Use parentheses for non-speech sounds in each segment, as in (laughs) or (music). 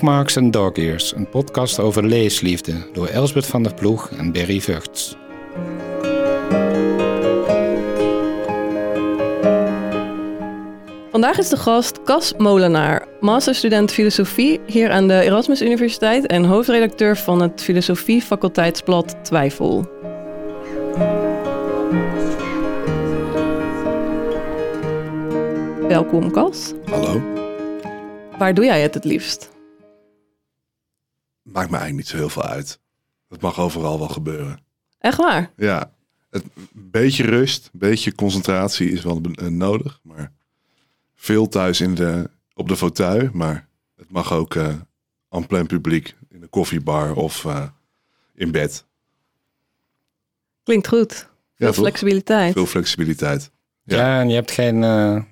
Bookmarks en Dog Ears, een podcast over leesliefde door Elsbeth van der Ploeg en Berry Vugts. Vandaag is de gast Cas Molenaar, masterstudent filosofie hier aan de Erasmus Universiteit en hoofdredacteur van het filosofie faculteitsblad Twijfel. Welkom Cas. Hallo. Waar doe jij het het liefst? Maakt me eigenlijk niet zo heel veel uit. Het mag overal wel gebeuren. Echt waar? Ja, het, een beetje rust, een beetje concentratie is wel eh, nodig. Maar veel thuis in de, op de fauteuil. Maar het mag ook uh, en plein publiek in de koffiebar of uh, in bed. Klinkt goed. Veel Ja, flexibiliteit. Veel flexibiliteit. Ja. Ja. en je hebt geen, eh,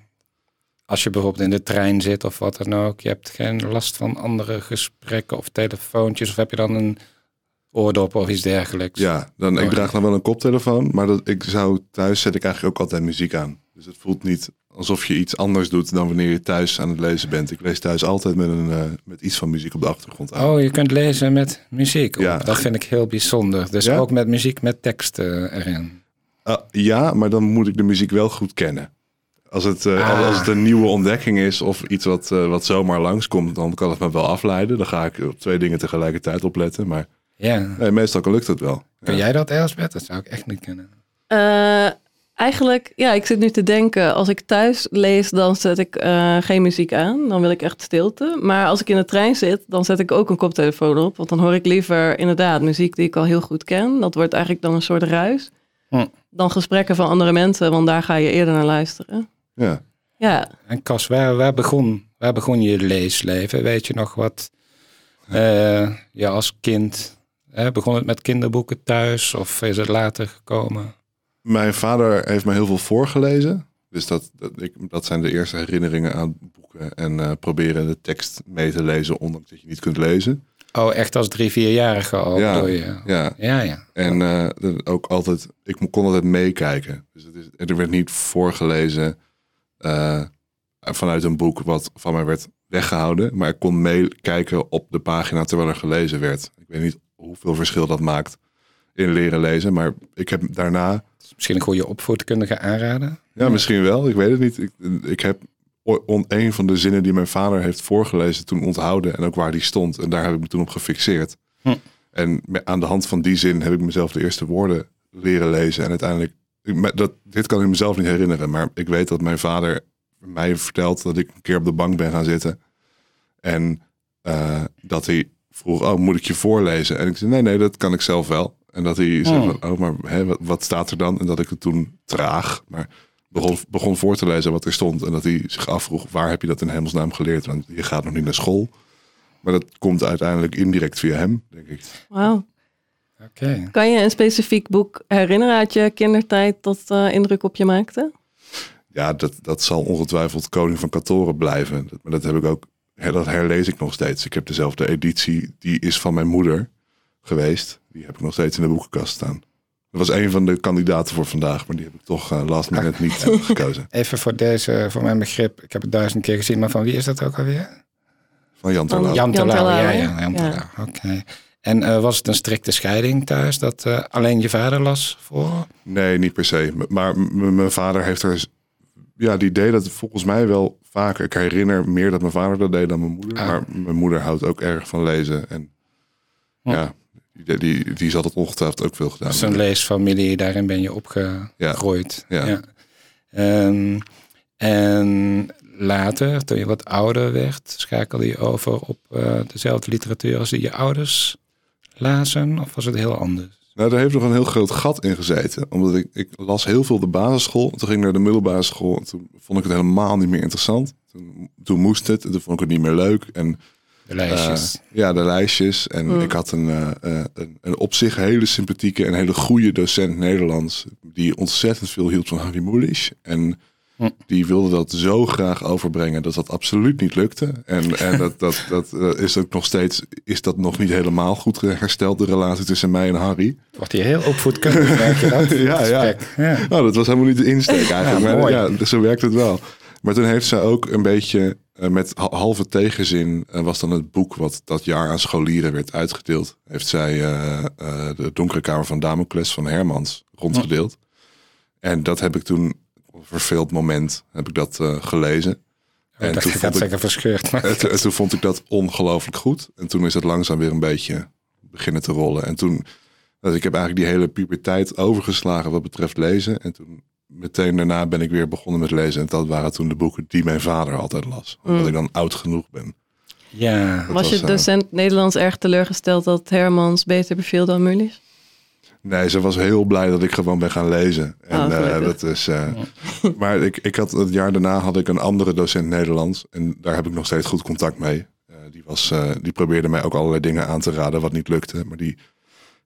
als je bijvoorbeeld in de trein zit of wat dan ook, je hebt geen last van andere gesprekken of telefoontjes. Of heb je dan een oordop of iets dergelijks? Ja, dan, ik Oh. draag dan wel een koptelefoon. Maar dat, ik zou, thuis zet ik eigenlijk ook altijd muziek aan. Dus het voelt niet alsof je iets anders doet dan wanneer je thuis aan het lezen bent. Ik lees thuis altijd met, een, eh, met iets van muziek op de achtergrond aan. Oh, je kunt lezen met muziek. Oh, Ja. Dat vind ik heel bijzonder. Dus Ja? ook met muziek met teksten erin. Ah, ja, maar dan moet ik de muziek wel goed kennen. Als het, eh, Ah. als het een nieuwe ontdekking is of iets wat, eh, wat zomaar langskomt, dan kan het me wel afleiden. Dan ga ik op twee dingen tegelijkertijd opletten. Maar Ja. nee, meestal lukt het wel. Kun Ja. jij dat, Elsbeth? Dat zou ik echt niet kunnen. Eh, eigenlijk, ja, ik zit nu te denken. Als ik thuis lees, dan zet ik eh, geen muziek aan. Dan wil ik echt stilte. Maar als ik in de trein zit, dan zet ik ook een koptelefoon op. Want dan hoor ik liever inderdaad muziek die ik al heel goed ken. Dat wordt eigenlijk dan een soort ruis. Hm. Dan gesprekken van andere mensen, want daar ga je eerder naar luisteren. Ja. Ja, En Cas, waar, waar, begon, waar begon je leesleven? Weet je nog wat eh ja, als kind? Hè, begon het met kinderboeken thuis of is het later gekomen? Mijn vader heeft me heel veel voorgelezen. Dus dat, dat, ik, dat zijn de eerste herinneringen aan boeken. En eh, proberen de tekst mee te lezen, ondanks dat je niet kunt lezen. Oh, echt als drie, vierjarige al? Ja. je? Ja, ja. ja. En eh, ook altijd, ik kon altijd meekijken. Dus het is, er werd niet voorgelezen eh, vanuit een boek wat van mij werd weggehouden. Maar ik kon meekijken op de pagina terwijl er gelezen werd. Ik weet niet hoeveel verschil dat maakt in leren lezen. Maar ik heb daarna, Misschien een goede opvoedkundige aanraden? ja misschien wel, ik weet het niet. Ik, ik heb een van de zinnen die mijn vader heeft voorgelezen toen onthouden. En ook waar die stond. En daar heb ik me toen op gefixeerd. Hm. En aan de hand van die zin heb ik mezelf de eerste woorden leren lezen. En uiteindelijk, ik- dat, dit kan ik mezelf niet herinneren, maar ik weet dat mijn vader mij vertelt dat ik een keer op de bank ben gaan zitten. En eh, dat hij vroeg, oh, moet ik je voorlezen? En ik zei, nee, nee, dat kan ik zelf wel. En dat hij zei, Hmm. van, oh, maar hè, wat, wat staat er dan? En dat ik het toen traag, maar begon, begon voor te lezen wat er stond. En dat hij zich afvroeg, waar heb je dat in hemelsnaam geleerd? Want je gaat nog niet naar school. Maar dat komt uiteindelijk indirect via hem, denk ik. wauw. Oké. Kan je een specifiek boek herinneren uit je kindertijd dat eh, indruk op je maakte? Ja, dat, dat zal ongetwijfeld Koning van Katoren blijven. Dat, maar dat heb ik ook, dat herlees ik nog steeds. Ik heb dezelfde editie, die is van mijn moeder geweest. Die heb ik nog steeds in de boekenkast staan. Dat was een van de kandidaten voor vandaag, maar die heb ik toch eh, last minute niet eh, gekozen. (laughs) Even voor deze, voor mijn begrip. Ik heb het duizend keer gezien, maar van wie is dat ook alweer? Van Jan Van Terlouw. Jan Terlouw, ja, ja, Jan Ja. Oké. En eh, was het een strikte scheiding thuis dat eh, alleen je vader las voor? Nee, niet per se. Maar mijn vader heeft er... Ja, die deed dat volgens mij wel vaker. Ik herinner meer dat mijn vader dat deed dan mijn moeder. Ah. Maar mijn moeder houdt ook erg van lezen. En Ja. ja, die, die, die zal het ongetwijfeld ook veel gedaan Zo'n leesfamilie, daarin ben je opgegroeid. Ja. Ehm, en later, toen je wat ouder werd, schakelde je over op eh, dezelfde literatuur als die je ouders lazen? Of was het heel anders? Nou, daar heeft nog een heel groot gat in gezeten. Omdat ik, ik las heel veel de basisschool. Toen ging ik naar de middelbare school. En toen vond ik het helemaal niet meer interessant. Toen, toen moest het. En toen vond ik het niet meer leuk. En De lijstjes. eh, ja, de lijstjes. En Mm. ik had een, eh, eh, een, een op zich hele sympathieke en hele goede docent Nederlands. Die ontzettend veel hield van Harry Mulisch. En. Die wilde dat zo graag overbrengen dat dat absoluut niet lukte. En, en dat, dat, (laughs) dat eh, is ook nog steeds, is dat nog niet helemaal goed hersteld, de relatie tussen mij en Harry. Wordt hier heel opvoedkundig, (laughs) merk je dat? Ja, ja. Nou, dat was helemaal niet de insteek eigenlijk. Ja, maar mooi. ja, zo werkt het wel. Maar toen heeft ze ook een beetje eh, met ha- halve tegenzin eh, was dan het boek wat dat jaar aan scholieren werd uitgedeeld. Heeft zij de Donkere Kamer van Damocles van Hermans rondgedeeld. En dat heb ik toen, verveeld moment, heb ik dat eh, gelezen. Ik dacht, toen vond ik- verscheurd. Maar En, (laughs) toen- en toen vond ik dat ongelooflijk goed. En toen is het langzaam weer een beetje beginnen te rollen. En toen, dus ik heb eigenlijk die hele puberteit overgeslagen wat betreft lezen. En toen meteen daarna ben ik weer begonnen met lezen. En dat waren toen de boeken die mijn vader altijd las. Omdat Mm. ik dan oud genoeg ben. ja, Dat Was je was, eh, docent Nederlands erg teleurgesteld dat Hermans beter beviel dan Mulisch? Nee, ze was heel blij dat ik gewoon ben gaan lezen. En Oh, eh, gelukkig. dat is. eh, (laughs) maar ik, ik had het jaar daarna had ik een andere docent Nederlands. En daar heb ik nog steeds goed contact mee. Eh, die, was, eh, die probeerde mij ook allerlei dingen aan te raden wat niet lukte. Maar die,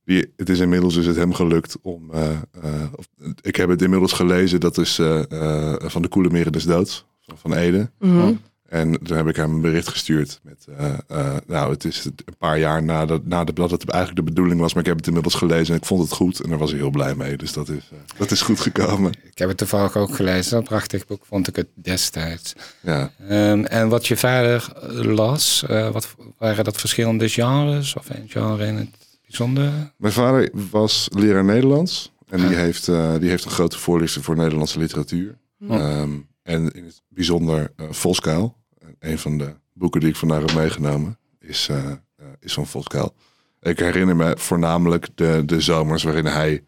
die, het is inmiddels is het hem gelukt om. eh, eh, of, ik heb het inmiddels gelezen. Dat is eh, eh, van de Koele Meren des Doods. Van, Ede. Mhm. En toen heb ik hem een bericht gestuurd met, eh, eh, nou, het is een paar jaar nadat, nadat dat het eigenlijk de bedoeling was, maar ik heb het inmiddels gelezen en ik vond het goed en daar was ik heel blij mee. Dus dat is, eh, dat is goed gekomen. ik heb het toevallig ook gelezen. Een prachtig boek vond ik het destijds. Ja, Ehm, en wat je vader las, wat waren dat verschillende genres? Of een genre in het bijzonder? mijn vader was leraar Nederlands en die, heeft, die heeft een grote voorlichting voor Nederlandse literatuur. Oh. Ehm, en in het bijzonder Volskuil. Een van de boeken die ik vandaag heb meegenomen is, eh, eh, is van Volskuil. Ik herinner me voornamelijk de, de zomers waarin hij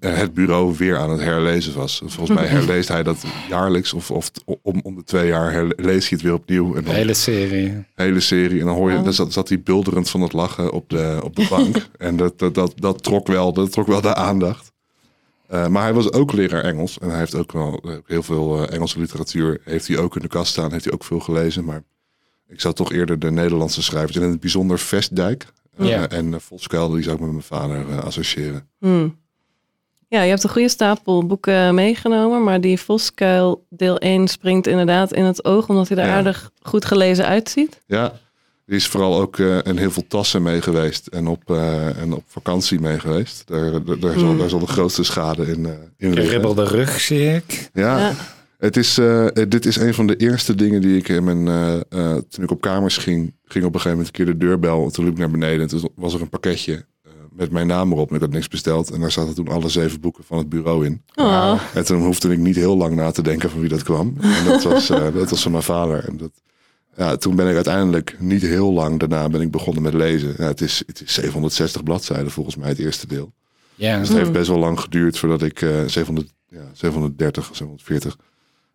eh, het bureau weer aan het herlezen was. Volgens mij (laughs) herleest hij dat jaarlijks of, of om, om de twee jaar herleest hij het weer opnieuw. En De dan hele serie. hele serie. En dan hoor je, Oh. dan zat, zat hij bulderend van het lachen op de, op de bank. (laughs) en dat, dat, dat, dat, trok wel, dat trok wel de aandacht. Eh, maar hij was ook leraar Engels. En hij heeft ook wel eh, heel veel eh, Engelse literatuur. Heeft hij ook in de kast staan. Heeft hij ook veel gelezen. Maar ik zou toch eerder de Nederlandse schrijvers. En in het bijzonder Vestdijk. eh. En uh, Volskuil, die zou ik met mijn vader associëren. Hmm. Ja, je hebt een goede stapel boeken meegenomen, maar die Voskuil deel 1 springt inderdaad in het oog, omdat hij er Ja. aardig goed gelezen uitziet. Ja, is vooral ook eh in heel veel tassen mee geweest. En op, eh, en op vakantie mee geweest. Daar, daar, daar, zal, Hmm. daar zal de grootste schade in, eh in liggen. Geribbelde rug, zie ik. Ja, Ja. Het is, eh, dit is een van de eerste dingen die ik in mijn. eh, eh, toen ik op kamers ging, ging op een gegeven moment een keer de deurbel. En toen liep ik naar beneden. En toen was er een pakketje eh, met mijn naam erop. En ik had niks besteld. En daar zaten toen alle zeven boeken van het bureau in. Oh. En toen hoefde ik niet heel lang na te denken van wie dat kwam. En dat was, eh, dat was van mijn vader. En dat, ja, toen ben ik uiteindelijk niet heel lang daarna ben ik begonnen met lezen. Ja, het, is, het is 760 bladzijden volgens mij het eerste deel. Ja, Dus het heeft best wel lang geduurd voordat ik eh 700, ja, 730 of 740.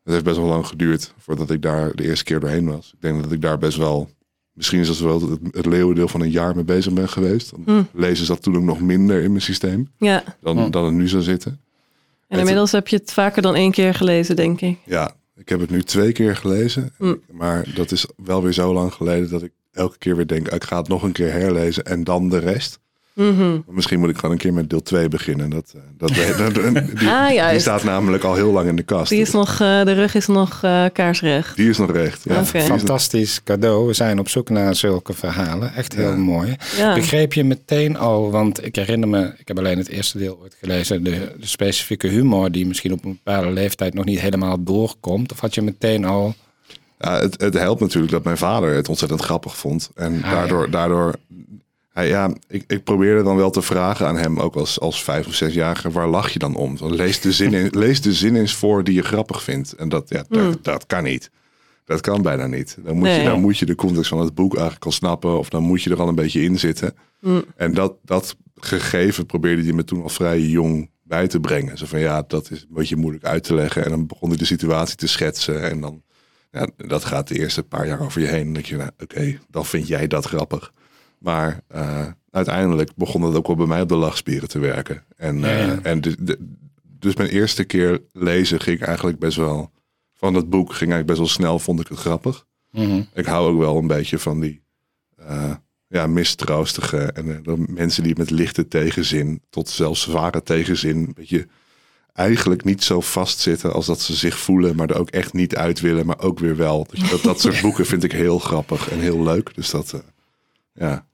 Het heeft best wel lang geduurd voordat ik daar de eerste keer doorheen was. Ik denk dat ik daar best wel, misschien is dat wel het, het leeuwendeel van een jaar mee bezig ben geweest. Want Hm. Lezen zat toen ook nog minder in mijn systeem Ja, dan, Hm. dan het nu zou zitten. en inmiddels heb je het vaker dan één keer gelezen, denk ik. Ja, ik heb het nu twee keer gelezen. Hm. Maar dat is wel weer zo lang geleden dat ik elke keer weer denk, ik ga het nog een keer herlezen en dan de rest. Mhm. Misschien moet ik gewoon een keer met deel 2 beginnen. Dat, eh, dat, (laughs) die, Ah, die staat namelijk al heel lang in de kast. Die is nog, eh, de rug is nog eh, kaarsrecht. Die is nog recht. Ja, fantastisch cadeau. We zijn op zoek naar zulke verhalen. Echt heel Ja. mooi. Ja. Begreep je meteen al, want ik herinner me, ik heb alleen het eerste deel ooit gelezen, de, de specifieke humor die misschien op een bepaalde leeftijd nog niet helemaal doorkomt. Of had je meteen al, Ja, het, het helpt natuurlijk dat mijn vader het ontzettend grappig vond. En Ah, daardoor, ja. daardoor hij, ja, ik, ik probeerde dan wel te vragen aan hem, ook als, als vijf of zesjarige, waar lach je dan om? Lees de, zin in, (laughs) lees de zin eens voor die je grappig vindt. En dat, ja, dat, dat kan niet. Dat kan bijna niet. Dan moet, Nee. je, dan moet je de context van het boek eigenlijk al snappen. Of dan moet je er al een beetje in zitten. Mm. En dat, dat gegeven probeerde hij me toen al vrij jong bij te brengen. Zo van ja, dat is een beetje moeilijk uit te leggen. En dan begon hij de situatie te schetsen. En dan, ja, dat gaat de eerste paar jaar over je heen. En dan denk je, nou, oké, dan vind jij dat grappig. Maar eh, uiteindelijk begon het ook wel bij mij op de lachspieren te werken. En, Ja, ja. eh, en de, de- dus mijn eerste keer lezen ging eigenlijk best wel... Van het boek ging eigenlijk best wel snel, vond ik het grappig. Mhm. Ik hou ook wel een beetje van die eh, ja, mistroostige en mensen die met lichte tegenzin tot zelfs zware tegenzin een beetje eigenlijk niet zo vastzitten als dat ze zich voelen, maar er ook echt niet uit willen, maar ook weer wel. Dus dat, dat (laughs) soort boeken vind ik heel grappig en heel leuk. Dus dat, ja.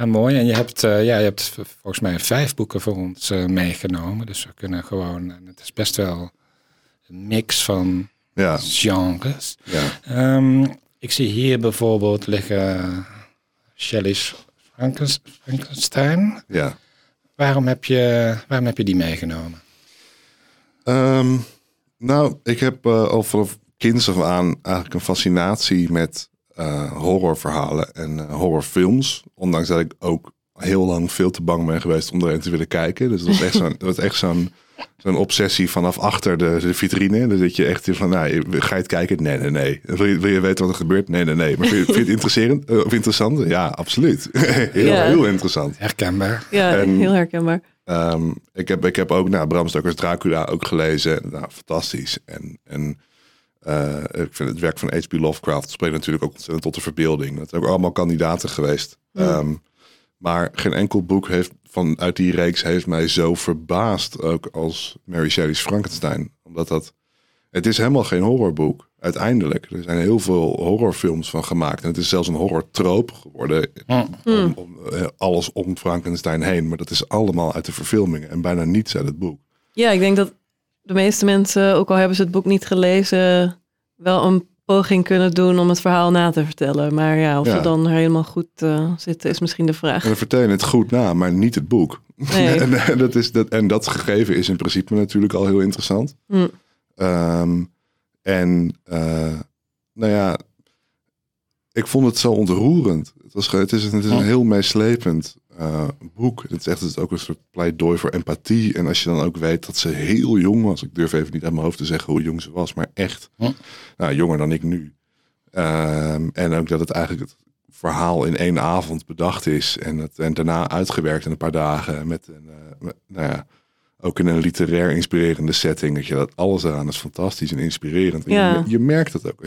Ja, mooi. En je hebt, eh, ja, je hebt volgens mij vijf boeken voor ons eh, meegenomen. Dus we kunnen gewoon, en het is best wel een mix van Ja, genres. ja. Ehm, ik zie hier bijvoorbeeld liggen Shelley's Frankens- Frankenstein. ja. Waarom heb je, waarom heb je die meegenomen? Ehm, nou, ik heb eh, al vanaf kinds af aan eigenlijk een fascinatie met eh, horrorverhalen en eh, horrorfilms. Ondanks dat ik ook heel lang veel te bang ben geweest om erin te willen kijken. Dus dat was echt zo'n, (laughs) dat was echt zo'n, zo'n obsessie vanaf achter de, de vitrine. Dan zit je echt in van, nou, ga je het kijken? Nee, nee, nee. Wil je, wil je weten wat er gebeurt? Nee, nee, nee. Maar vind je, vind je het interesserend, eh, of interessant? Ja, absoluut. (laughs) heel, Ja. heel interessant. Herkenbaar. Ja, En- heel herkenbaar. Ehm, ik, heb, ik heb ook nou, Bram Stokers Dracula ook gelezen. Nou, fantastisch. En, en eh, ik vind het werk van H.P. Lovecraft spreekt natuurlijk ook ontzettend tot de verbeelding. Dat zijn ook allemaal kandidaten geweest. Ehm, maar geen enkel boek heeft vanuit die reeks heeft mij zo verbaasd ook als Mary Shelley's Frankenstein. Omdat dat, het is helemaal geen horrorboek. Uiteindelijk. Er zijn heel veel horrorfilms van gemaakt. En het is zelfs een horrortroop geworden. Om, om, eh, alles om Frankenstein heen. Maar dat is allemaal uit de verfilmingen. En bijna niets uit het boek. Ja, ik denk dat de meeste mensen, ook al hebben ze het boek niet gelezen, wel een poging kunnen doen om het verhaal na te vertellen. Maar ja, of Ja. ze dan helemaal goed eh, zitten, is misschien de vraag. En dan vertel je het goed na, maar niet het boek. Nee. (laughs) en, dat is dat, en dat gegeven is in principe natuurlijk al heel interessant. Hm. Ehm, en eh, nou ja, ik vond het zo ontroerend. Het, was, het, is, het is een heel meeslepend eh, boek. Het is echt het is ook een soort pleidooi voor empathie. En als je dan ook weet dat ze heel jong was. Ik durf even niet uit mijn hoofd te zeggen hoe jong ze was, maar echt nou, jonger dan ik nu. Ehm, en ook dat het eigenlijk het verhaal in één avond bedacht is. En, het, en daarna uitgewerkt in een paar dagen. Met een, eh, met- nou ja, ook in een literair inspirerende setting. Dat je dat alles eraan is fantastisch en inspirerend. En Ja. je, je merkt het ook,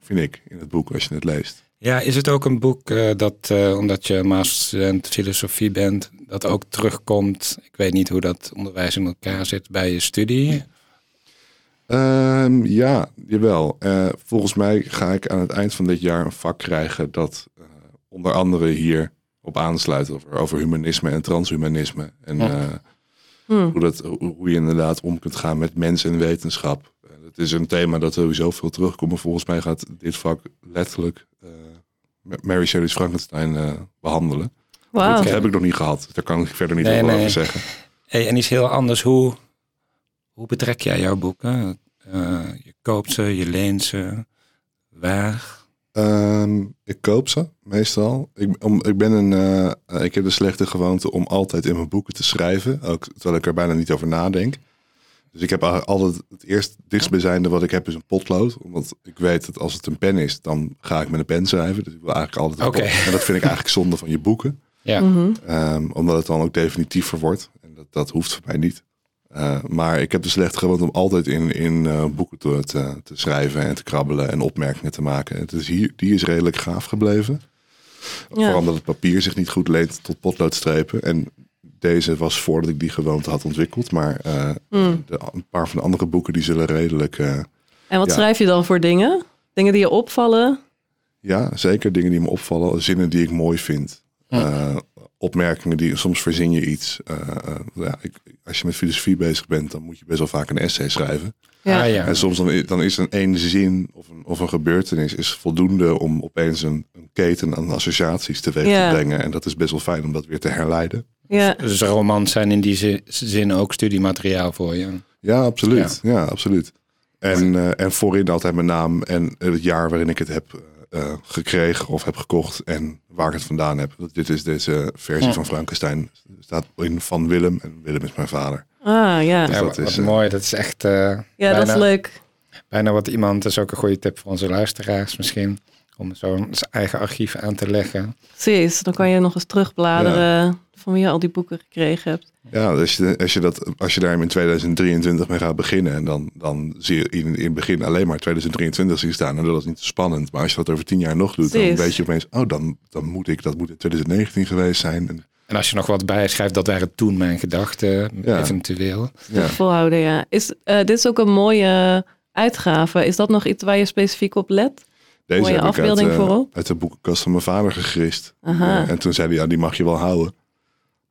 vind ik, in het boek als je het leest. Ja, is het ook een boek eh, dat, eh, omdat je masterstudent filosofie bent, dat ook terugkomt? Ik weet niet hoe dat onderwijs in elkaar zit bij je studie. Ehm, ja, jawel. Eh, volgens mij ga ik aan het eind van dit jaar een vak krijgen dat eh, onder andere hier op aansluit over, over humanisme en transhumanisme. En Ja. eh, Hm. hoe, dat, hoe je inderdaad om kunt gaan met mensen en wetenschap. Het is een thema dat sowieso veel terugkomt. Volgens mij gaat dit vak letterlijk eh, Mary Shelley's Frankenstein eh, behandelen. Wauw. Dat heb ik nog niet gehad. Daar kan ik verder niet Nee, over nee. zeggen. Hey, en iets heel anders, hoe, hoe betrek jij jouw boeken? Eh, je koopt ze, je leent ze, waar? Ehm, ik koop ze meestal. Ik, om, ik, ben een, eh, ik heb de slechte gewoonte om altijd in mijn boeken te schrijven. Ook terwijl ik er bijna niet over nadenk. Dus ik heb altijd het eerst dichtstbijzijnde wat ik heb is een potlood. Omdat ik weet dat als het een pen is, dan ga ik met een pen schrijven. Dus ik wil eigenlijk altijd pot- En dat vind ik eigenlijk zonde van je boeken. Ja, Mhm. Ehm, omdat het dan ook definitiever wordt. En dat, dat hoeft voor mij niet. Eh, maar ik heb de slechte gewoonte om altijd in, in eh, boeken te, te, te schrijven en te krabbelen en opmerkingen te maken. Het is hier, die is redelijk gaaf gebleven. Ja. Vooral omdat het papier zich niet goed leent tot potloodstrepen. En deze was voordat ik die gewoonte had ontwikkeld. Maar eh, Hm. de, een paar van de andere boeken die zullen redelijk... eh, En wat Ja. schrijf je dan voor dingen? Dingen die je opvallen? Ja, zeker dingen die me opvallen. Zinnen die ik mooi vind. Eh, opmerkingen die soms verzin je iets. Eh, eh, ja, ik, als je met filosofie bezig bent, dan moet je best wel vaak een essay schrijven. Ja. Ah, ja. En soms dan, is een één zin of een, of een gebeurtenis is voldoende om opeens een, een keten aan associaties teweeg Ja. te brengen. En dat is best wel fijn om dat weer te herleiden. Ja. Dus romans zijn in die zi- zin ook studiemateriaal voor je. Ja, absoluut. Ja, absoluut. En, eh, en voorin altijd mijn naam en het jaar waarin ik het heb eh, gekregen of heb gekocht en waar ik het vandaan heb. Dit is deze versie Ja. van Frankenstein. staat in van Willem en Willem is mijn vader. Ah, ja. Ja, dat is, wat eh, mooi. Dat is echt eh, Ja, bijna, dat is leuk. bijna wat iemand, dat is ook een goede tip voor onze luisteraars misschien, om zo'n zijn eigen archief aan te leggen. Precies. Dan kan je nog eens terugbladeren van wie je al die boeken gekregen hebt. Ja, als je, als je, dat, als je daar in 2023 mee gaat beginnen, en dan, dan zie je in, in het begin alleen maar 2023 zien staan. En dat is niet zo spannend. Maar als je dat over tien jaar nog doet, dan weet je opeens, oh, dan, dan moet ik, dat moet in 2019 geweest zijn. En, En als je nog wat bijschrijft, dat waren toen mijn gedachten, Ja. eventueel. ja. Volhouden, ja. Is, eh, dit is ook een mooie uitgave. Is dat nog iets waar je specifiek op let? Deze Mooie heb ik afbeelding uit, eh, voorop. uit de boekenkast van mijn vader gegrist. Aha. En toen zei hij, ja, die mag je wel houden.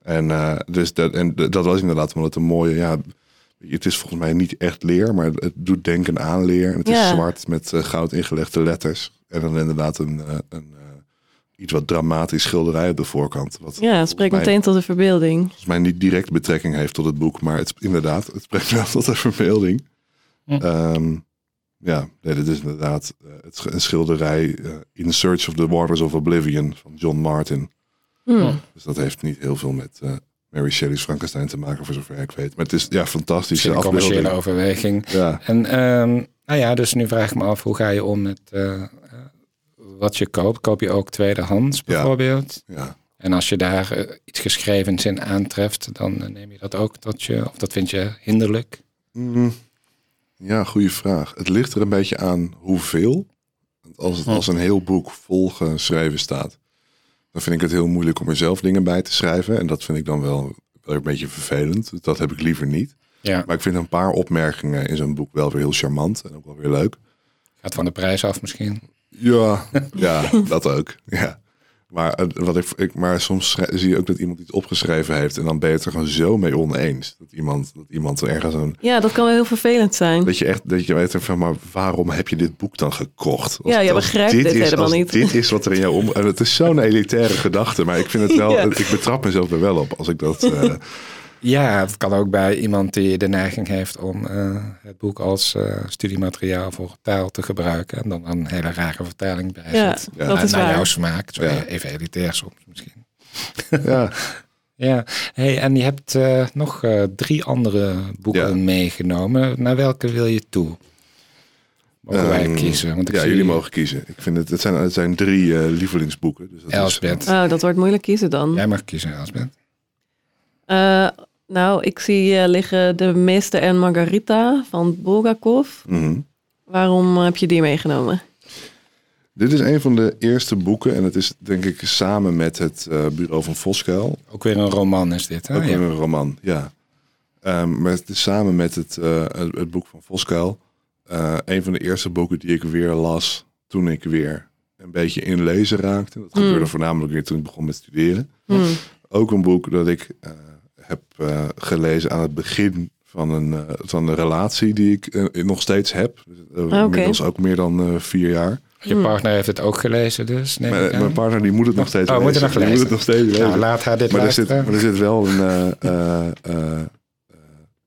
En, eh, dus dat, en dat was inderdaad omdat het een mooie, ja, Het is volgens mij niet echt leer, maar het doet denken aan leer. En het is zwart met eh, goud ingelegde letters. En dan inderdaad een, een iets wat dramatisch schilderij op de voorkant. Wat Ja, het spreekt mij- meteen tot de verbeelding. volgens mij niet direct betrekking heeft tot het boek, maar het, inderdaad, het spreekt (laughs) wel tot de verbeelding. Hm. Ehm, ja, nee, dit is inderdaad eh, het, een schilderij eh, In Search of the Waters of Oblivion van John Martin. Hmm. Dus dat heeft niet heel veel met eh, Mary Shelley's Frankenstein te maken, voor zover ik weet. Maar het is ja, fantastische Misschien een commerciële overweging. Ja, En ehm, nou ja, dus nu vraag ik me af, hoe ga je om met wat je koopt? Koop je ook tweedehands bijvoorbeeld? ja. En als je daar iets geschrevens in aantreft, dan neem je dat ook tot je, of dat vind je hinderlijk? Mm, ja, goede vraag. Het ligt er een beetje aan hoeveel. Want Als, het, Hm. als een heel boek vol geschreven staat, dan vind ik het heel moeilijk om er zelf dingen bij te schrijven. En dat vind ik dan wel, wel een beetje vervelend. Dat heb ik liever niet. Ja, Maar ik vind een paar opmerkingen in zo'n boek wel weer heel charmant en ook wel weer leuk. gaat van de prijs af misschien. Ja, (laughs) ja dat ook. Ja. Maar, wat ik, ik, maar soms zie je ook dat iemand iets opgeschreven heeft en dan ben je het er gewoon zo mee oneens. Dat iemand, dat iemand er ergens een Ja, dat kan wel heel vervelend zijn. Dat je echt, dat je weet van, maar waarom heb je dit boek dan gekocht? Als- Ja, je begrijpt dit is, helemaal niet. Dit is wat er in jou om. En het is zo'n elitaire gedachte, maar ik vind het (laughs) wel. Ja. Ik betrap mezelf er wel op als ik dat. (laughs) eh, Ja, het kan ook bij iemand die de neiging heeft om eh, het boek als eh, studiemateriaal voor taal te gebruiken. En dan een hele rare vertaling bij Ja, zit. Ja. dat naar, is naar waar. jouw smaak. Zo Ja. Even elitair soms misschien. ja, (laughs) Ja, hey, en je hebt eh, nog eh, drie andere boeken Ja. meegenomen. Naar welke wil je toe? Mogen wij Ehm, kiezen? Want ik ja zie jullie mogen kiezen. Ik vind het, het zijn, het zijn drie eh, lievelingsboeken. Dus dat is, Elsbeth. Oh, dat wordt moeilijk kiezen dan. Jij mag kiezen, Elsbeth. Eh, nou, ik zie eh, liggen De Meester en Margarita van Bulgakov. Mhm. Waarom heb je die meegenomen? Dit is een van de eerste boeken en het is denk ik samen met het eh, Bureau van Voskuil. Ook weer een roman is dit, hè? Ook Ja. weer een roman, ja. Ehm, maar het is samen met het, eh, het, het boek van Voskuil. eh, een van de eerste boeken die ik weer las toen ik weer een beetje in lezen raakte. Dat Mm. gebeurde voornamelijk weer toen ik begon met studeren. Hmm. Ook een boek dat ik eh, heb eh, gelezen aan het begin van een, eh, van een relatie die ik eh, nog steeds heb. Uh, oké. Inmiddels ook meer dan eh, vier jaar. Je partner heeft het ook gelezen dus, neem ik Mijn, aan. mijn partner die moet het nog steeds Oh, moet lezen. het nog Die moet lezen. het nog steeds lezen. Nou, laat haar dit Maar er, zit, luisteren. maar er zit wel een, eh, eh, eh, eh,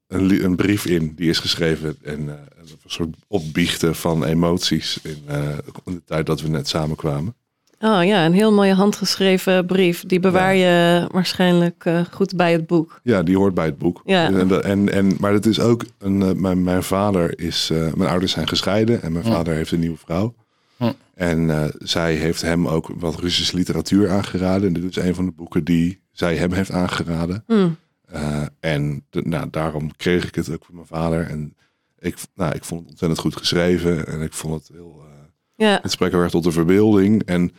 een, een brief in die is geschreven en eh, een soort opbiechten van emoties in, eh, in de tijd dat we net samenkwamen. Oh ja, een heel mooie handgeschreven brief. Die bewaar je waarschijnlijk eh, goed bij het boek. Ja, die hoort bij het boek. Ja. En, en, en, maar het is ook, een, eh, mijn, mijn vader is, eh, mijn ouders zijn gescheiden en mijn vader heeft een nieuwe vrouw. En eh, zij heeft hem ook wat Russische literatuur aangeraden. En dit is een van de boeken die zij hem heeft aangeraden. Eh, en de- nou, daarom kreeg ik het ook van mijn vader. En ik, nou, ik vond het ontzettend goed geschreven. En ik vond het heel. eh, Ja, het spreekt heel erg tot de verbeelding. En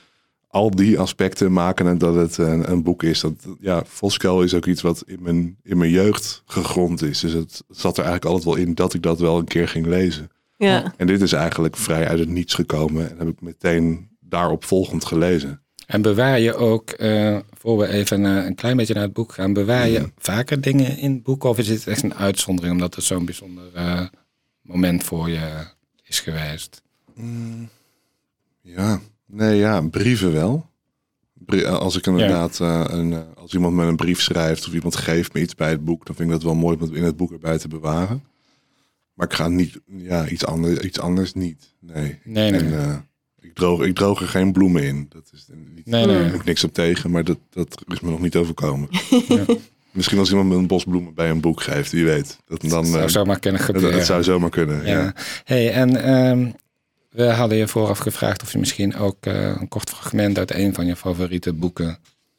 al die aspecten maken het dat het een, een boek is. Dat, ja, Voskuil is ook iets wat in mijn, in mijn jeugd gegrond is. Dus het zat er eigenlijk altijd wel in dat ik dat wel een keer ging lezen. ja. En dit is eigenlijk vrij uit het niets gekomen. En heb ik meteen daarop volgend gelezen. En bewaar je ook, eh, voor we even eh, een klein beetje naar het boek gaan, bewaar je vaker dingen in het boek? Of is dit echt een uitzondering omdat het zo'n bijzonder eh, moment voor je is geweest? Ja, nee, ja, brieven wel. Brie- als ik inderdaad, eh, een, eh, als iemand me een brief schrijft of iemand geeft me iets bij het boek, dan vind ik dat wel mooi om het in het boek erbij te bewaren. Maar ik ga niet, ja, iets anders, iets anders niet. Nee. Nee, nee. En, eh, ik, droog, ik droog er geen bloemen in. Dat is niet, Nee, Daar nee. heb ik niks op tegen, maar dat, dat is me nog niet overkomen. (laughs) Ja. Misschien als iemand me een bos bloemen bij een boek geeft, wie weet. Dat, dan, dat zou eh, zomaar kunnen dat, gebeuren. dat zou zomaar kunnen. Ja. Ja. Hey, en ehm, we hadden je vooraf gevraagd of je misschien ook eh, een kort fragment uit een van je favoriete boeken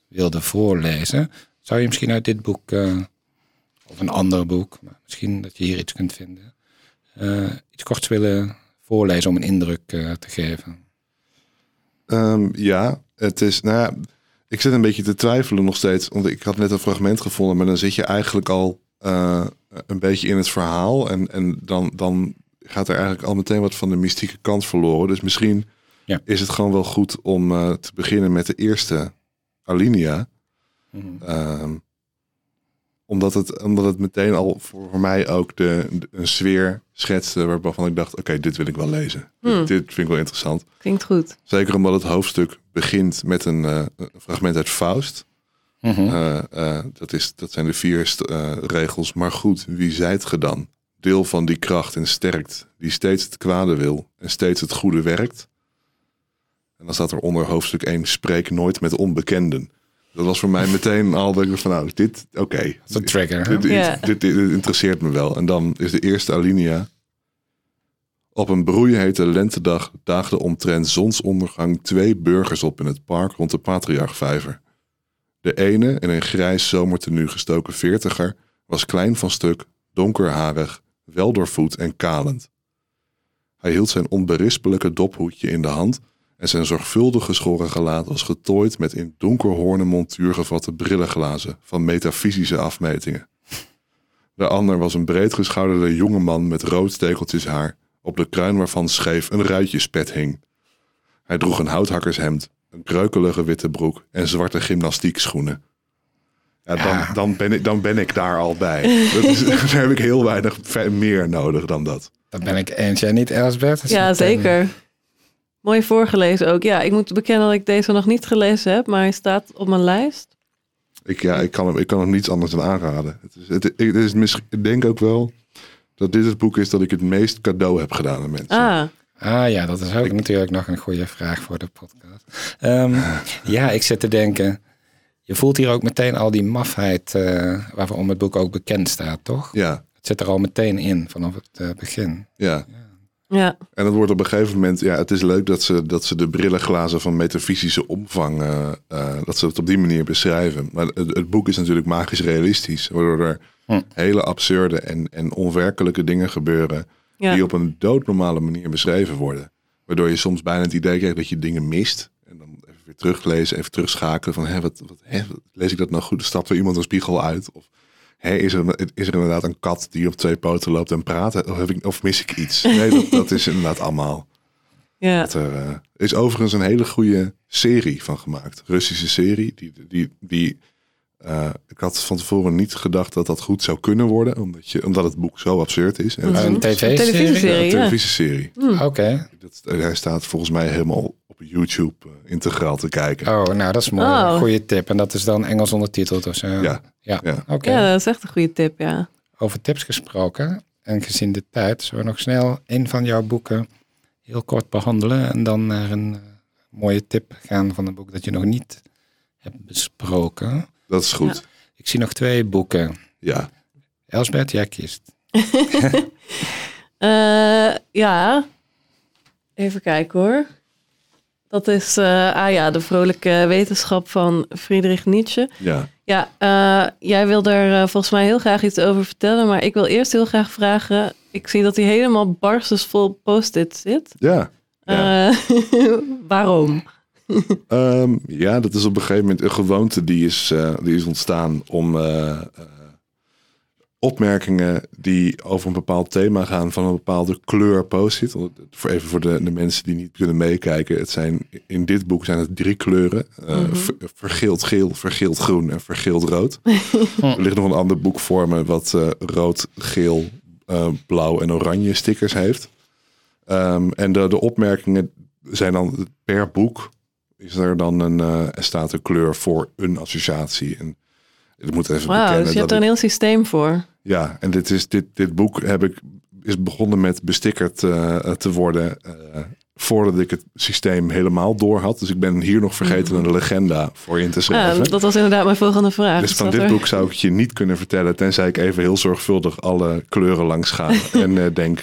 wilde voorlezen. Zou je misschien uit dit boek, eh, of een ander boek, maar misschien dat je hier iets kunt vinden, eh, iets korts willen voorlezen om een indruk te geven? Ehm, ja, het is. Nou ik zit een beetje te twijfelen nog steeds. Want ik had net een fragment gevonden, maar dan zit je eigenlijk al een beetje in het verhaal. En, en dan, dan gaat er eigenlijk al meteen wat van de mystieke kant verloren. Dus misschien Ja. is het gewoon wel goed om eh, te beginnen met de eerste alinea. Mhm. Ehm, omdat, het, omdat het meteen al voor, voor mij ook de, de- een sfeer schetste waarvan ik dacht, oké, dit wil ik wel lezen. Hmm. Dit, dit vind ik wel interessant. Klinkt goed. Zeker omdat het hoofdstuk begint met een, eh, een fragment uit Faust. Mhm. Eh, eh, dat, is, dat zijn de vier st- regels. Maar goed, wie zijt ge dan? Deel van die kracht en sterkt, die steeds het kwade wil en steeds het goede werkt. En dan staat er onder hoofdstuk 1, spreek nooit met onbekenden. Dat was voor mij meteen al dat ik van nou, dit, oké. Dat is een trigger. Dit, dit, Ja. dit, dit interesseert me wel. En dan is de eerste alinea. Op een broeihete lentedag daagden omtrent zonsondergang twee burgers op in het park rond de Patriarchvijver. De ene, in een grijs zomertenu gestoken veertiger, was klein van stuk, donkerharig, weldoorvoed en kalend. Hij hield zijn onberispelijke dophoedje in de hand en zijn zorgvuldig geschoren gelaat was getooid met in donkerhoornen montuur gevatte brillenglazen van metafysische afmetingen. De ander was een breedgeschouderde jonge man met rood stekeltjes haar, op de kruin waarvan scheef een ruitjespet hing. Hij droeg een houthakkershemd, een kreukelige witte broek en zwarte gymnastiekschoenen. Ja, dan, Ja. Dan, ben ik, dan ben ik daar al bij. Dat is, (laughs) daar heb ik heel weinig meer nodig dan dat. Dat ben ik eens. Jij niet, Elsbeth? Ja, zeker. Mooi voorgelezen ook. Ja, ik moet bekennen dat ik deze nog niet gelezen heb, maar hij staat op mijn lijst. Ik, ja, ik, kan hem, ik kan hem niets anders dan aanraden. Het is, het, het is misschien, ik denk ook wel dat dit het boek is dat ik het meest cadeau heb gedaan aan mensen. Ah, Ah ja, dat is ook natuurlijk nog een goede vraag voor de podcast. Ehm, (laughs) ja, ik zit te denken. Je voelt hier ook meteen al die mafheid eh waarom het boek ook bekend staat, toch? Ja, Het zit er al meteen in vanaf het eh, begin. ja. ja. En het wordt op een gegeven moment, ja, het is leuk dat ze, dat ze de brillenglazen van metafysische omvang, eh, dat ze het op die manier beschrijven. Maar het, het boek is natuurlijk magisch realistisch, waardoor er Hm. hele absurde en, en onwerkelijke dingen gebeuren ja. die op een doodnormale manier beschreven worden. Waardoor je soms bijna het idee krijgt dat je dingen mist. Weer teruglezen, even terugschakelen van, hé, wat, wat, hè, lees ik dat nou goed? Stapt er iemand een spiegel uit? Of hé, is, er, is er inderdaad een kat die op twee poten loopt en praat? Of, heb ik, of mis ik iets? (laughs) Nee, dat, dat is inderdaad allemaal. ja. Dat er eh, is overigens een hele goede serie van gemaakt. Russische serie. Die, die, die, eh, ik had van tevoren niet gedacht dat dat goed zou kunnen worden. Omdat, je, omdat het boek zo absurd is. En Mhm. Een tv-serie? televisieserie, een ja. televisieserie. Oké. Dat, hij staat volgens mij helemaal YouTube eh, integraal te kijken. Oh, nou dat is mooi. Oh. Goeie tip. En dat is dan Engels ondertiteld of zo. Ja. Ja, Ja. oké. ja, dat is echt een goede tip, ja. Over tips gesproken en gezien de tijd, zullen we nog snel een van jouw boeken heel kort behandelen en dan naar een eh, mooie tip gaan van een boek dat je nog niet hebt besproken. Dat is goed. Ik zie nog twee boeken. Ja. Elsbeth, jij kiest. (laughs) Eh, ja, even kijken hoor. Dat is, eh, ah ja, de vrolijke wetenschap van Friedrich Nietzsche. Ja. Ja, eh, jij wil er eh, volgens mij heel graag iets over vertellen, maar ik wil eerst heel graag vragen. Ik zie dat hij helemaal barstensvol post-it zit. Ja. Ja. (laughs) Waarom? Ehm, ja, dat is op een gegeven moment een gewoonte die is, die is ontstaan om opmerkingen die over een bepaald thema gaan van een bepaalde kleur post-it. Voor even voor de, de mensen die niet kunnen meekijken. Het zijn, in dit boek zijn het drie kleuren. eh, Mhm. ver- vergeeld geel, vergeeld groen en vergeeld rood. (laughs) er ligt nog een ander boek voor me wat eh, rood, geel, eh, blauw en oranje stickers heeft. Ehm, en de, de opmerkingen zijn dan per boek is er dan een, eh, er staat een kleur voor een associatie. En ik moet even Wauw, bekennen dus je hebt er een ik- heel systeem voor. Ja, en dit, is, dit, dit boek heb ik, is begonnen met bestickerd eh, te worden eh, voordat ik het systeem helemaal door had. Dus ik ben hier nog vergeten een legenda voor in te Ja, schrijven. dat was inderdaad mijn volgende vraag. dus van Staat dit er- boek zou ik je niet kunnen vertellen, tenzij ik even heel zorgvuldig alle kleuren langs ga (laughs) en eh, denk,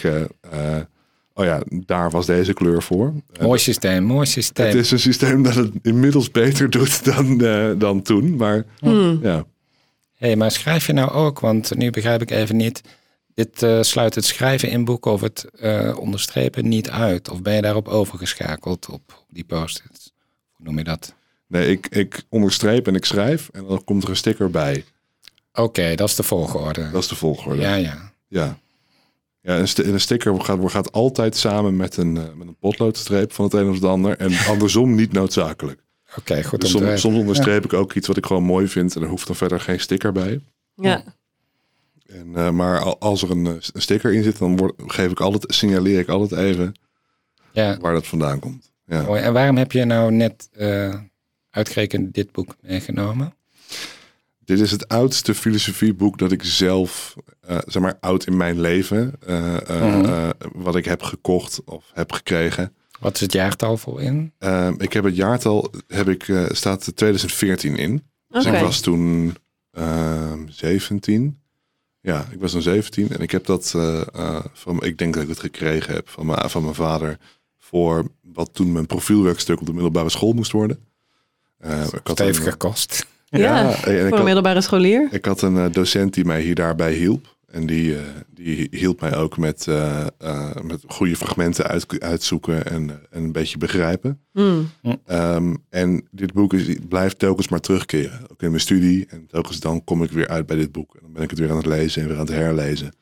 oh ja, daar was deze kleur voor. Mooi systeem, mooi systeem. het is een systeem dat het inmiddels beter doet dan, eh, dan toen, maar Hmm. ja. Hey, maar schrijf je nou ook, want nu begrijp ik even niet, dit eh, sluit het schrijven in boeken of het eh, onderstrepen niet uit? Of ben je daarop overgeschakeld op die post-its? Hoe noem je dat? Nee, ik, ik onderstreep en ik schrijf en dan komt er een sticker bij. Oké, dat is de volgorde. Dat is de volgorde. Ja, ja. Ja. Ja, een, een sticker gaat, gaat altijd samen met een, eh, met een potloodstreep van het een of het ander. En andersom niet noodzakelijk. Oké, goed Dus soms, onderstreep ik ook iets wat ik gewoon mooi vind. En er hoeft dan verder geen sticker bij. Ja, En, eh, maar al- als er een, eh, een sticker in zit, dan word, geef ik altijd, signaleer ik altijd even Ja, waar dat vandaan komt. Ja. mooi. En waarom heb je nou net eh, uitgerekend dit boek meegenomen? Dit is het oudste filosofieboek dat ik zelf, eh, zeg maar, oud in mijn leven, eh, eh, Mhm. eh, wat ik heb gekocht of heb gekregen. Wat is het jaartal voor in? Ehm, ik heb het jaartal, heb ik, eh, staat 2014 in. Dus ik was toen ehm 17. Ja, ik was toen 17 en ik heb dat eh, eh, van, ik denk dat ik het gekregen heb van mijn, van mijn vader voor wat toen mijn profielwerkstuk op de middelbare school moest worden. Eh, ik had gekost. Ja, en Voor een had- middelbare scholier. ik had een docent die mij hier daarbij hielp. En die, eh, die hielp mij ook met, eh, eh, met goede fragmenten uit, uitzoeken en, en een beetje begrijpen. Hmm. Ehm, en dit boek is, blijft telkens maar terugkeren. Ook in mijn studie. En telkens dan kom ik weer uit bij dit boek. En dan ben ik het weer aan het lezen en weer aan het herlezen.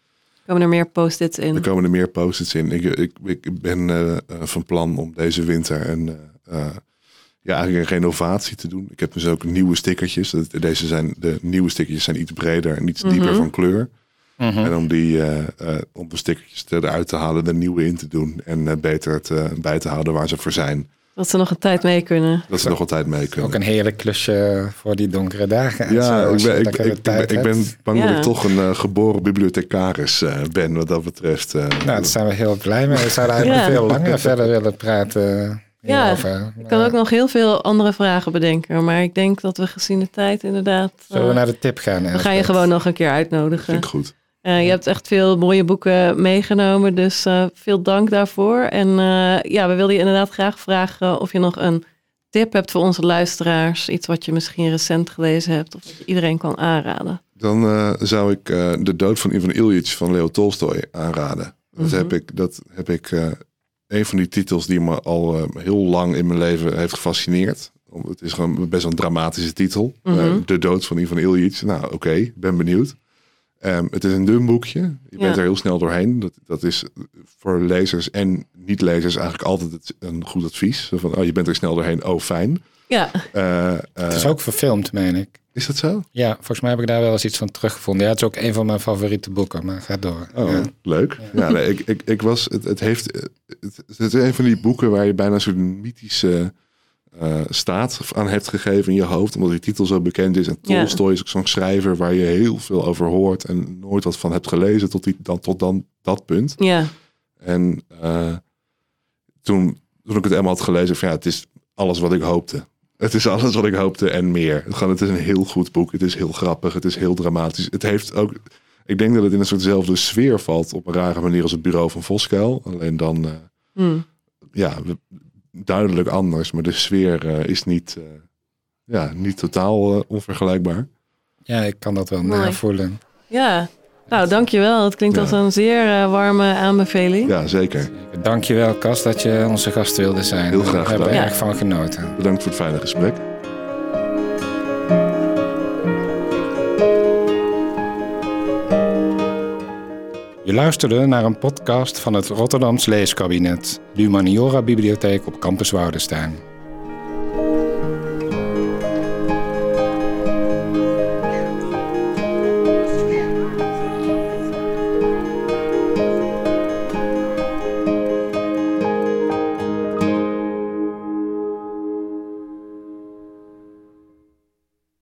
Komen er meer post-its in? Er komen er meer post-its in. Ik, ik, ik ben van plan om deze winter een, ja, eigenlijk een renovatie te doen. Ik heb dus ook nieuwe stickertjes. Deze zijn, de nieuwe stickertjes zijn iets breder en iets dieper Mhm. van kleur. Mhm. En om, die, eh, eh, om de stickertjes eruit te halen, de nieuwe in te doen. En eh, beter te, bij te houden waar ze voor zijn. Dat ze nog een tijd mee kunnen. Dat ze nog altijd mee kunnen. Ook een heerlijk klusje voor die donkere dagen. en zo, Ja, ik ben, ik, ik, tijd ben, ik ben hebt. bang dat ik toch een eh, geboren bibliothecaris eh, ben wat dat betreft. eh. Nou, daar zijn we heel blij mee. We zouden eigenlijk Ja. veel langer verder willen praten Ja, hierover. Ik kan ook nog heel veel andere vragen bedenken. Maar ik denk dat we gezien de tijd inderdaad... Zullen we naar de tip gaan? we gaan je gewoon nog een keer uitnodigen. vind ik goed. Eh, je hebt echt veel mooie boeken meegenomen, dus eh, veel dank daarvoor. En eh, ja, we wilden je inderdaad graag vragen of je nog een tip hebt voor onze luisteraars. Iets wat je misschien recent gelezen hebt of wat je iedereen kan aanraden. Dan zou ik De Dood van Ivan Ilyich van Leo Tolstoy aanraden. Dat Mhm. heb ik, dat heb ik een van die titels die me al heel lang in mijn leven heeft gefascineerd. Het is gewoon best een dramatische titel. Mhm. de Dood van Ivan Ilyich. Nou, oké, ben benieuwd. Ehm, het is een dun boekje. Je Ja. bent er heel snel doorheen. Dat, dat is voor lezers en niet-lezers eigenlijk altijd het- een goed advies. Zo van, oh, je bent er snel doorheen. Oh, fijn. Ja, Eh, eh, Het is ook verfilmd, meen ik. is dat zo? Ja, volgens mij heb ik daar wel eens iets van teruggevonden. Ja, het is ook een van mijn favoriete boeken, maar ga door. Oh, Ja. leuk. Ja, nee, ik, ik, ik was, het, het heeft, het, het is een van die boeken waar je bijna soort mythische eh, staat aan hebt gegeven in je hoofd, omdat die titel zo bekend is. En Ja. Tolstoy is ook zo'n schrijver waar je heel veel over hoort en nooit wat van hebt gelezen tot, die, dan, tot dan dat punt. ja, En eh, toen, toen ik het eenmaal had gelezen, van ja, het is alles wat ik hoopte. Het is alles wat ik hoopte en meer. Het, is een heel goed boek. Het is heel grappig. Het is heel dramatisch. Het heeft ook. Ik denk dat het in een soortzelfde sfeer valt op een rare manier als het bureau van Voskuil. Alleen dan, eh, Hm. ja, duidelijk anders. Maar de sfeer eh, is niet, eh, ja, niet totaal eh, onvergelijkbaar. ja, ik kan dat wel Mooi. navoelen. ja. Nou, dankjewel. Het klinkt Ja. als een zeer eh, warme aanbeveling. Ja, zeker. Dankjewel, Cas, dat je onze gast wilde zijn. Heel graag We hebben er erg van genoten. Bedankt voor het fijne gesprek. Luisterde naar een podcast van het Rotterdams Leeskabinet, de Humaniora Bibliotheek op Campus Woudenstein.